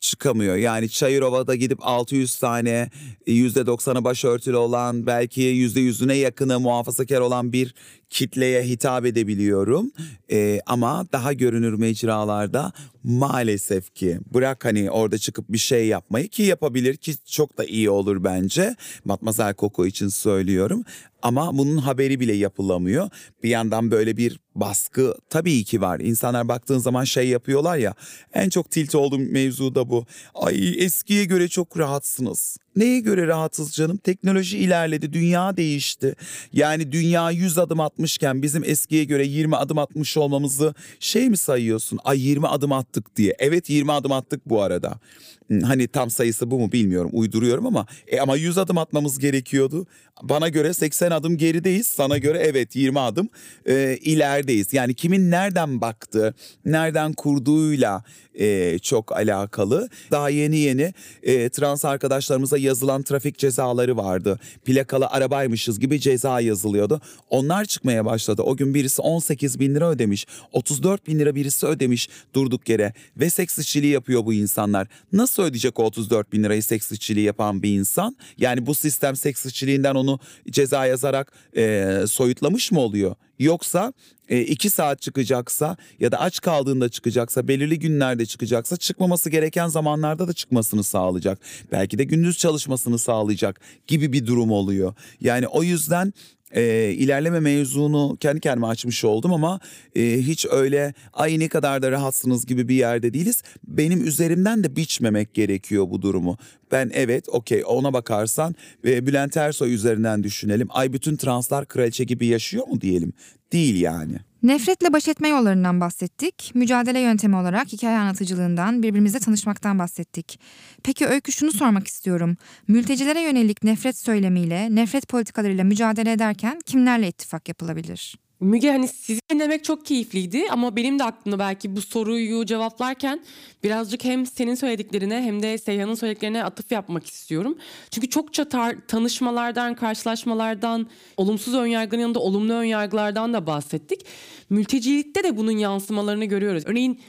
çıkamıyor. Yani Çayırova'da gidip 600 tane %90'ı başörtülü olan belki %100'üne yakını muhafazakar olan bir kitleye hitap edebiliyorum. Ee, ama daha görünür mecralarda maalesef ki bırak hani orada çıkıp bir şey yapmayı ki yapabilir ki çok da iyi olur bence. Matmazel Koko için söylüyorum. Ama bunun haberi bile yapılamıyor. Bir yandan böyle bir baskı tabii ki var. İnsanlar baktığın zaman şey yapıyorlar ya. En çok tilt olduğum mevzu da bu. Ay eskiye göre çok rahatsınız. Neye göre rahatız canım? Teknoloji ilerledi, dünya değişti. Yani dünya 100 adım atmışken bizim eskiye göre 20 adım atmış olmamızı şey mi sayıyorsun? Ay 20 adım attık diye. Evet 20 adım attık bu arada. Hmm, hani tam sayısı bu mu bilmiyorum uyduruyorum ama e ama 100 adım atmamız gerekiyordu. Bana göre 80 adım gerideyiz. Sana göre evet 20 adım e, ilerideyiz. Yani kimin nereden baktı, nereden kurduğuyla e, çok alakalı. Daha yeni yeni e, trans arkadaşlarımıza yazılan trafik cezaları vardı. Plakalı arabaymışız gibi ceza yazılıyordu. Onlar çıkmaya başladı. O gün birisi 18 bin lira ödemiş. 34 bin lira birisi ödemiş durduk yere. Ve seks işçiliği yapıyor bu insanlar. Nasıl ödeyecek o 34 bin lirayı seks işçiliği yapan bir insan? Yani bu sistem seks işçiliğinden onu ceza yazarak e, soyutlamış mı oluyor? Yoksa e, iki saat çıkacaksa ya da aç kaldığında çıkacaksa belirli günlerde çıkacaksa çıkmaması gereken zamanlarda da çıkmasını sağlayacak. Belki de gündüz çalışmasını sağlayacak gibi bir durum oluyor. Yani o yüzden e, ilerleme mevzunu kendi kendime açmış oldum ama e, hiç öyle ay ne kadar da rahatsınız gibi bir yerde değiliz. Benim üzerimden de biçmemek gerekiyor bu durumu. Ben evet okey ona bakarsan e, Bülent Ersoy üzerinden düşünelim. Ay bütün translar kraliçe gibi yaşıyor mu diyelim. Değil yani. Nefretle baş etme yollarından bahsettik. Mücadele yöntemi olarak hikaye anlatıcılığından, birbirimizle tanışmaktan bahsettik. Peki Öykü şunu sormak istiyorum. Mültecilere yönelik nefret söylemiyle, nefret politikalarıyla mücadele ederken kimlerle ittifak yapılabilir? Müge hani sizi dinlemek çok keyifliydi ama benim de aklımda belki bu soruyu cevaplarken birazcık hem senin söylediklerine hem de Seyhan'ın söylediklerine atıf yapmak istiyorum. Çünkü çokça tar- tanışmalardan, karşılaşmalardan, olumsuz önyargının yanında olumlu önyargılardan da bahsettik. Mültecilikte de bunun yansımalarını görüyoruz. Örneğin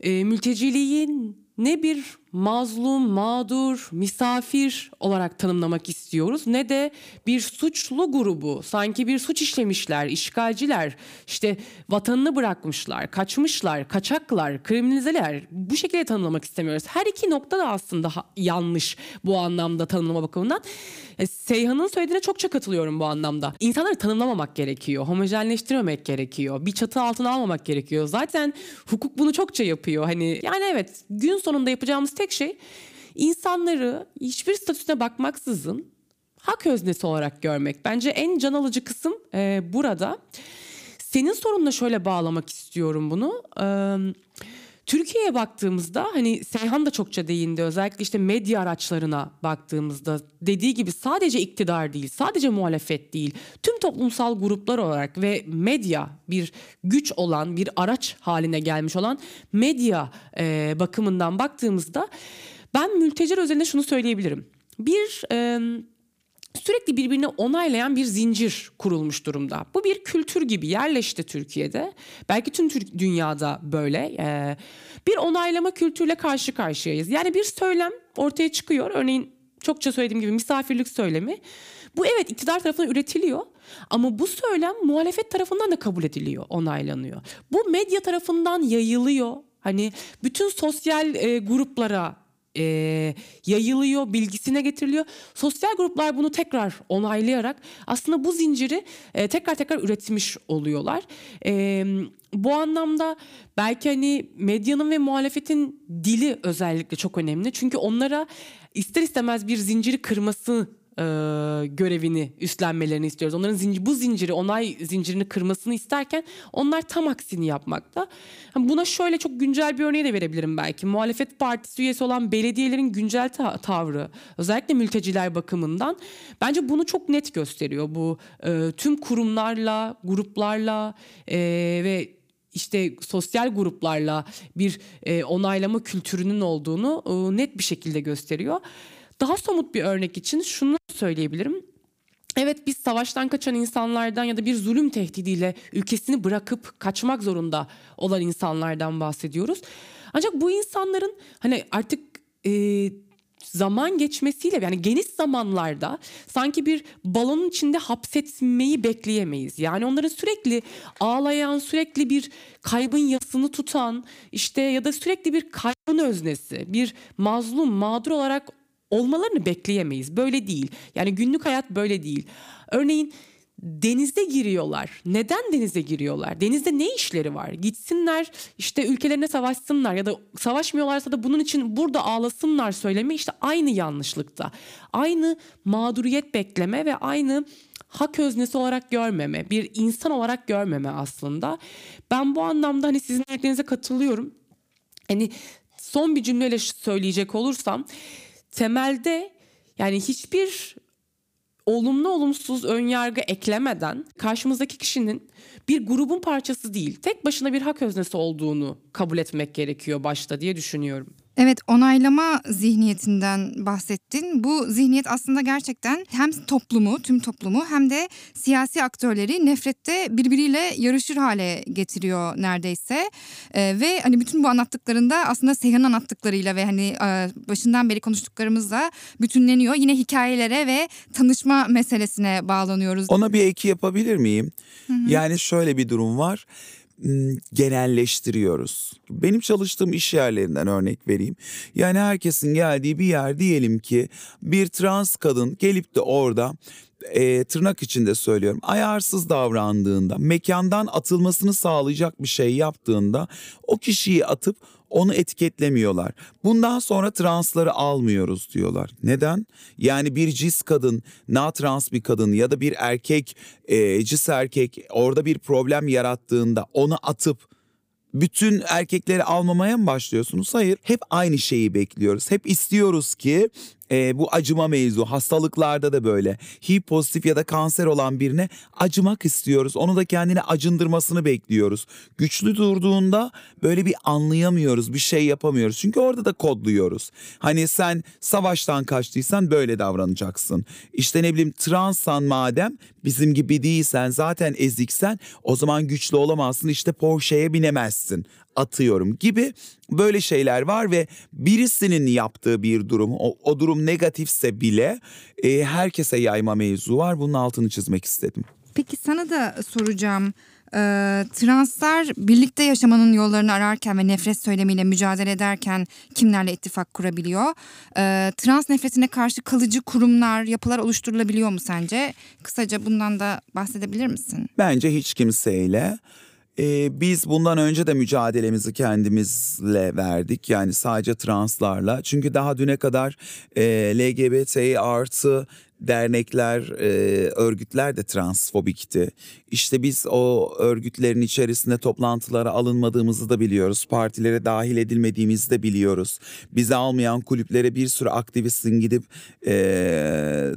e, mülteciliğin ne bir mazlum, mağdur, misafir olarak tanımlamak istiyoruz. Ne de bir suçlu grubu, sanki bir suç işlemişler, işgalciler, işte vatanını bırakmışlar, kaçmışlar, kaçaklar, kriminalizeler. Bu şekilde tanımlamak istemiyoruz. Her iki nokta da aslında yanlış bu anlamda tanımlama bakımından. E, Seyhan'ın söylediğine çokça katılıyorum bu anlamda. İnsanları tanımlamamak gerekiyor, homojenleştirmemek gerekiyor, bir çatı altına almamak gerekiyor. Zaten hukuk bunu çokça yapıyor. Hani yani evet gün sonunda yapacağımız tek şey insanları hiçbir statüsüne bakmaksızın hak öznesi olarak görmek. Bence en can alıcı kısım e, burada. Senin sorunla şöyle bağlamak istiyorum bunu. Ee, Türkiye'ye baktığımızda hani Seyhan da çokça değindi özellikle işte medya araçlarına baktığımızda dediği gibi sadece iktidar değil sadece muhalefet değil tüm toplumsal gruplar olarak ve medya bir güç olan bir araç haline gelmiş olan medya e, bakımından baktığımızda ben mülteciler özelinde şunu söyleyebilirim. Bir e, sürekli birbirini onaylayan bir zincir kurulmuş durumda. Bu bir kültür gibi yerleşti Türkiye'de. Belki tüm Türk dünyada böyle. Ee, bir onaylama kültürüyle karşı karşıyayız. Yani bir söylem ortaya çıkıyor. Örneğin çokça söylediğim gibi misafirlik söylemi. Bu evet iktidar tarafından üretiliyor ama bu söylem muhalefet tarafından da kabul ediliyor, onaylanıyor. Bu medya tarafından yayılıyor. Hani bütün sosyal e, gruplara e, yayılıyor, bilgisine getiriliyor. Sosyal gruplar bunu tekrar onaylayarak aslında bu zinciri e, tekrar tekrar üretmiş oluyorlar. E, bu anlamda belki hani medyanın ve muhalefetin dili özellikle çok önemli. Çünkü onlara ister istemez bir zinciri kırması e, görevini üstlenmelerini istiyoruz. Onların zincir, bu zinciri, onay zincirini kırmasını isterken onlar tam aksini yapmakta. Buna şöyle çok güncel bir örneği de verebilirim belki. Muhalefet partisi üyesi olan belediyelerin güncel ta- tavrı, özellikle mülteciler bakımından bence bunu çok net gösteriyor. Bu e, tüm kurumlarla, gruplarla e, ve işte sosyal gruplarla bir e, onaylama kültürünün olduğunu e, net bir şekilde gösteriyor. Daha somut bir örnek için şunu söyleyebilirim. Evet biz savaştan kaçan insanlardan ya da bir zulüm tehdidiyle ülkesini bırakıp kaçmak zorunda olan insanlardan bahsediyoruz. Ancak bu insanların hani artık e, zaman geçmesiyle yani geniş zamanlarda sanki bir balonun içinde hapsetmeyi bekleyemeyiz. Yani onların sürekli ağlayan, sürekli bir kaybın yasını tutan işte ya da sürekli bir kaybın öznesi, bir mazlum, mağdur olarak olmalarını bekleyemeyiz. Böyle değil. Yani günlük hayat böyle değil. Örneğin denizde giriyorlar. Neden denize giriyorlar? Denizde ne işleri var? Gitsinler işte ülkelerine savaşsınlar ya da savaşmıyorlarsa da bunun için burada ağlasınlar söyleme işte aynı yanlışlıkta. Aynı mağduriyet bekleme ve aynı hak öznesi olarak görmeme, bir insan olarak görmeme aslında. Ben bu anlamda hani sizin dediklerinize katılıyorum. Hani son bir cümleyle söyleyecek olursam temelde yani hiçbir olumlu olumsuz ön yargı eklemeden karşımızdaki kişinin bir grubun parçası değil, tek başına bir hak öznesi olduğunu kabul etmek gerekiyor başta diye düşünüyorum. Evet onaylama zihniyetinden bahsettin. Bu zihniyet aslında gerçekten hem toplumu, tüm toplumu hem de siyasi aktörleri nefrette birbiriyle yarışır hale getiriyor neredeyse. Ee, ve hani bütün bu anlattıklarında aslında Seyhan'ın anlattıklarıyla ve hani e, başından beri konuştuklarımızla bütünleniyor. Yine hikayelere ve tanışma meselesine bağlanıyoruz. Ona bir eki yapabilir miyim? Hı hı. Yani şöyle bir durum var genelleştiriyoruz. Benim çalıştığım iş yerlerinden örnek vereyim. Yani herkesin geldiği bir yer diyelim ki bir trans kadın gelip de orada e, tırnak içinde söylüyorum ayarsız davrandığında mekandan atılmasını sağlayacak bir şey yaptığında o kişiyi atıp onu etiketlemiyorlar. Bundan sonra transları almıyoruz diyorlar. Neden? Yani bir cis kadın, na trans bir kadın ya da bir erkek, e, cis erkek orada bir problem yarattığında onu atıp bütün erkekleri almamaya mı başlıyorsunuz? Hayır. Hep aynı şeyi bekliyoruz. Hep istiyoruz ki e, bu acıma mevzu hastalıklarda da böyle. HIV pozitif ya da kanser olan birine acımak istiyoruz. Onu da kendini acındırmasını bekliyoruz. Güçlü durduğunda böyle bir anlayamıyoruz, bir şey yapamıyoruz. Çünkü orada da kodluyoruz. Hani sen savaştan kaçtıysan böyle davranacaksın. İşte ne bileyim transan madem bizim gibi değilsen zaten eziksen o zaman güçlü olamazsın. İşte Porsche'ye binemezsin. Atıyorum gibi böyle şeyler var ve birisinin yaptığı bir durum o, o durum negatifse bile e, herkese yayma mevzu var bunun altını çizmek istedim. Peki sana da soracağım. Ee, translar birlikte yaşamanın yollarını ararken ve nefret söylemiyle mücadele ederken kimlerle ittifak kurabiliyor? Ee, trans nefretine karşı kalıcı kurumlar, yapılar oluşturulabiliyor mu sence? Kısaca bundan da bahsedebilir misin? Bence hiç kimseyle. Ee, biz bundan önce de mücadelemizi kendimizle verdik. Yani sadece translarla. Çünkü daha düne kadar e, LGBT artı dernekler, e, örgütler de transfobikti. İşte biz o örgütlerin içerisinde toplantılara alınmadığımızı da biliyoruz. Partilere dahil edilmediğimizi de biliyoruz. Bizi almayan kulüplere bir sürü aktivistin gidip e,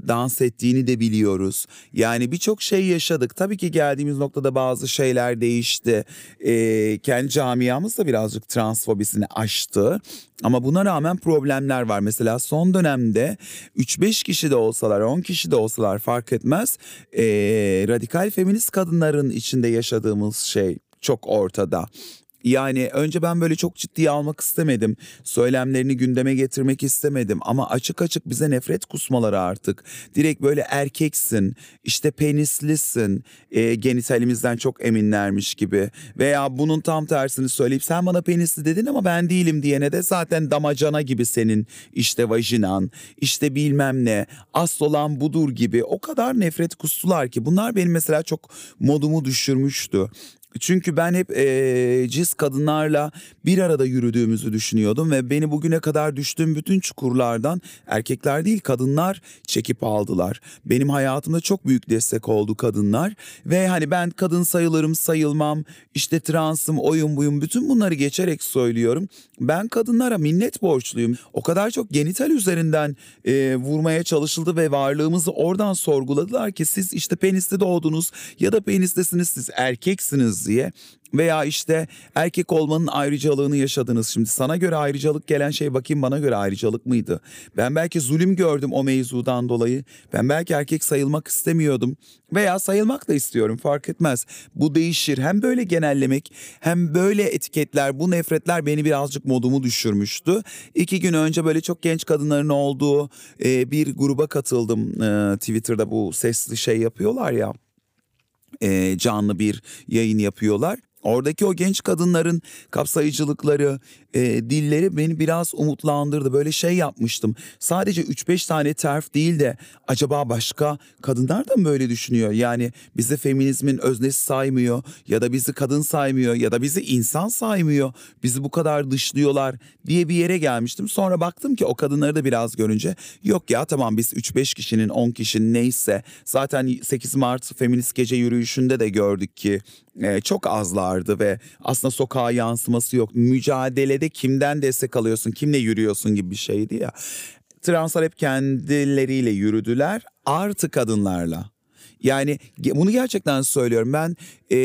dans ettiğini de biliyoruz. Yani birçok şey yaşadık. Tabii ki geldiğimiz noktada bazı şeyler değişti. E, kendi camiamız da birazcık transfobisini aştı. Ama buna rağmen problemler var. Mesela son dönemde 3-5 kişi de olsalar 10 kişi de olsalar fark etmez. E, radikal feminist kadınların içinde yaşadığımız şey çok ortada. Yani önce ben böyle çok ciddiye almak istemedim. Söylemlerini gündeme getirmek istemedim. Ama açık açık bize nefret kusmaları artık. Direkt böyle erkeksin, işte penislisin, e, genitalimizden çok eminlermiş gibi. Veya bunun tam tersini söyleyip sen bana penisli dedin ama ben değilim diyene de zaten damacana gibi senin işte vajinan, işte bilmem ne, asıl olan budur gibi. O kadar nefret kustular ki bunlar benim mesela çok modumu düşürmüştü. Çünkü ben hep e, cis kadınlarla bir arada yürüdüğümüzü düşünüyordum ve beni bugüne kadar düştüğüm bütün çukurlardan erkekler değil kadınlar çekip aldılar. Benim hayatımda çok büyük destek oldu kadınlar ve hani ben kadın sayılırım sayılmam işte transım oyun buyum bütün bunları geçerek söylüyorum. Ben kadınlara minnet borçluyum. O kadar çok genital üzerinden e, vurmaya çalışıldı ve varlığımızı oradan sorguladılar ki siz işte penisli doğdunuz ya da penislisiniz siz erkeksiniz diye veya işte erkek olmanın ayrıcalığını yaşadınız. Şimdi sana göre ayrıcalık gelen şey bakayım bana göre ayrıcalık mıydı? Ben belki zulüm gördüm o mevzudan dolayı. Ben belki erkek sayılmak istemiyordum veya sayılmak da istiyorum fark etmez. Bu değişir. Hem böyle genellemek hem böyle etiketler bu nefretler beni birazcık modumu düşürmüştü. İki gün önce böyle çok genç kadınların olduğu bir gruba katıldım. Twitter'da bu sesli şey yapıyorlar ya canlı bir yayın yapıyorlar. Oradaki o genç kadınların kapsayıcılıkları, e, dilleri beni biraz umutlandırdı. Böyle şey yapmıştım. Sadece 3-5 tane terf değil de acaba başka kadınlar da mı böyle düşünüyor? Yani bizi feminizmin öznesi saymıyor ya da bizi kadın saymıyor ya da bizi insan saymıyor. Bizi bu kadar dışlıyorlar diye bir yere gelmiştim. Sonra baktım ki o kadınları da biraz görünce yok ya tamam biz 3-5 kişinin 10 kişinin neyse zaten 8 Mart feminist gece yürüyüşünde de gördük ki e, çok azlardı ve aslında sokağa yansıması yok. Mücadelede kimden destek alıyorsun, kimle yürüyorsun gibi bir şeydi ya. Translar hep kendileriyle yürüdüler artı kadınlarla. Yani bunu gerçekten söylüyorum. Ben e,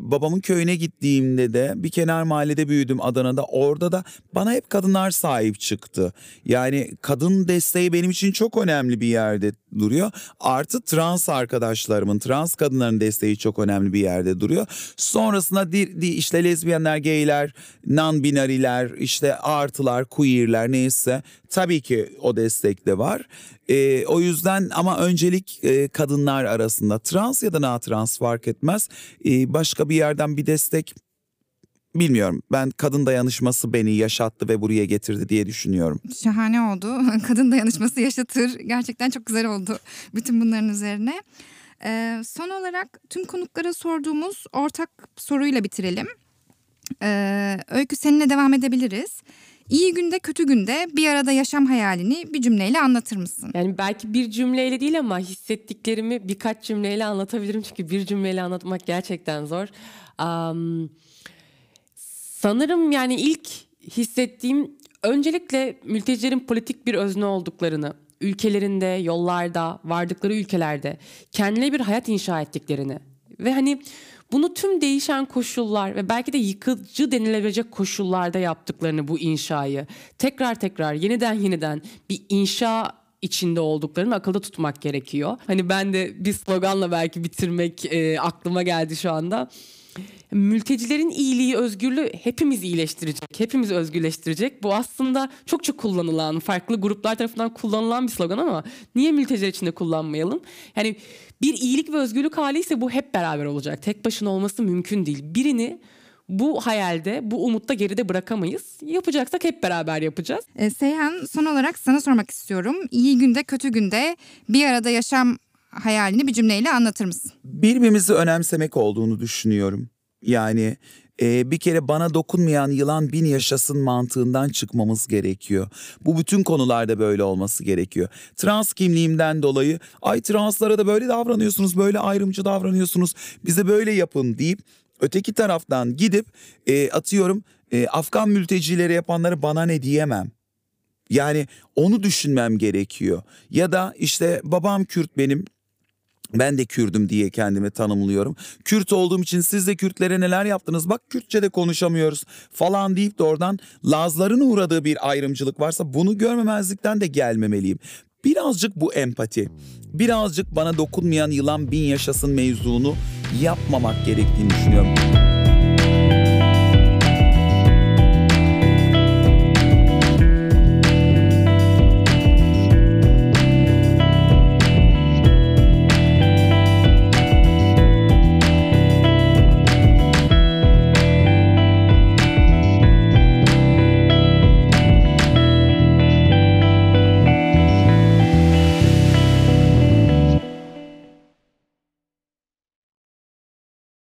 babamın köyüne gittiğimde de bir kenar mahallede büyüdüm Adana'da. Orada da bana hep kadınlar sahip çıktı. Yani kadın desteği benim için çok önemli bir yerde duruyor. Artı trans arkadaşlarımın, trans kadınların desteği çok önemli bir yerde duruyor. Sonrasında di, di, işte lezbiyenler, gayler, non-binariler, işte artılar, queerler neyse tabii ki o destek de var. E, o yüzden ama öncelik e, kadınlar arasında trans ya da na trans fark etmez. E, başka bir yerden bir destek bilmiyorum. Ben kadın dayanışması beni yaşattı ve buraya getirdi diye düşünüyorum. Şahane oldu. Kadın dayanışması yaşatır. Gerçekten çok güzel oldu bütün bunların üzerine. Ee, son olarak tüm konuklara sorduğumuz ortak soruyla bitirelim. Ee, Öykü seninle devam edebiliriz. İyi günde kötü günde bir arada yaşam hayalini bir cümleyle anlatır mısın? Yani belki bir cümleyle değil ama hissettiklerimi birkaç cümleyle anlatabilirim. Çünkü bir cümleyle anlatmak gerçekten zor. Um, sanırım yani ilk hissettiğim öncelikle mültecilerin politik bir özne olduklarını, ülkelerinde, yollarda, vardıkları ülkelerde kendileri bir hayat inşa ettiklerini ve hani bunu tüm değişen koşullar ve belki de yıkıcı denilebilecek koşullarda yaptıklarını bu inşayı tekrar tekrar yeniden yeniden bir inşa içinde olduklarını akılda tutmak gerekiyor. Hani ben de bir sloganla belki bitirmek e, aklıma geldi şu anda. Mültecilerin iyiliği, özgürlüğü hepimiz iyileştirecek, hepimiz özgürleştirecek. Bu aslında çok çok kullanılan, farklı gruplar tarafından kullanılan bir slogan ama niye mülteciler için de kullanmayalım? Yani bir iyilik ve özgürlük hali ise bu hep beraber olacak. Tek başına olması mümkün değil. Birini bu hayalde, bu umutta geride bırakamayız. Yapacaksak hep beraber yapacağız. E, Seyhan son olarak sana sormak istiyorum. İyi günde kötü günde bir arada yaşam hayalini bir cümleyle anlatır mısın? Birbirimizi önemsemek olduğunu düşünüyorum. Yani e, bir kere bana dokunmayan yılan bin yaşasın mantığından çıkmamız gerekiyor. Bu bütün konularda böyle olması gerekiyor. Trans kimliğimden dolayı ay translara da böyle davranıyorsunuz, böyle ayrımcı davranıyorsunuz, bize böyle yapın deyip öteki taraftan gidip e, atıyorum e, Afgan mültecileri yapanları bana ne diyemem. Yani onu düşünmem gerekiyor. Ya da işte babam Kürt benim ben de Kürdüm diye kendimi tanımlıyorum. Kürt olduğum için siz de Kürtlere neler yaptınız? Bak Kürtçe de konuşamıyoruz falan deyip de oradan Lazların uğradığı bir ayrımcılık varsa bunu görmemezlikten de gelmemeliyim. Birazcık bu empati, birazcık bana dokunmayan yılan bin yaşasın mevzunu yapmamak gerektiğini düşünüyorum.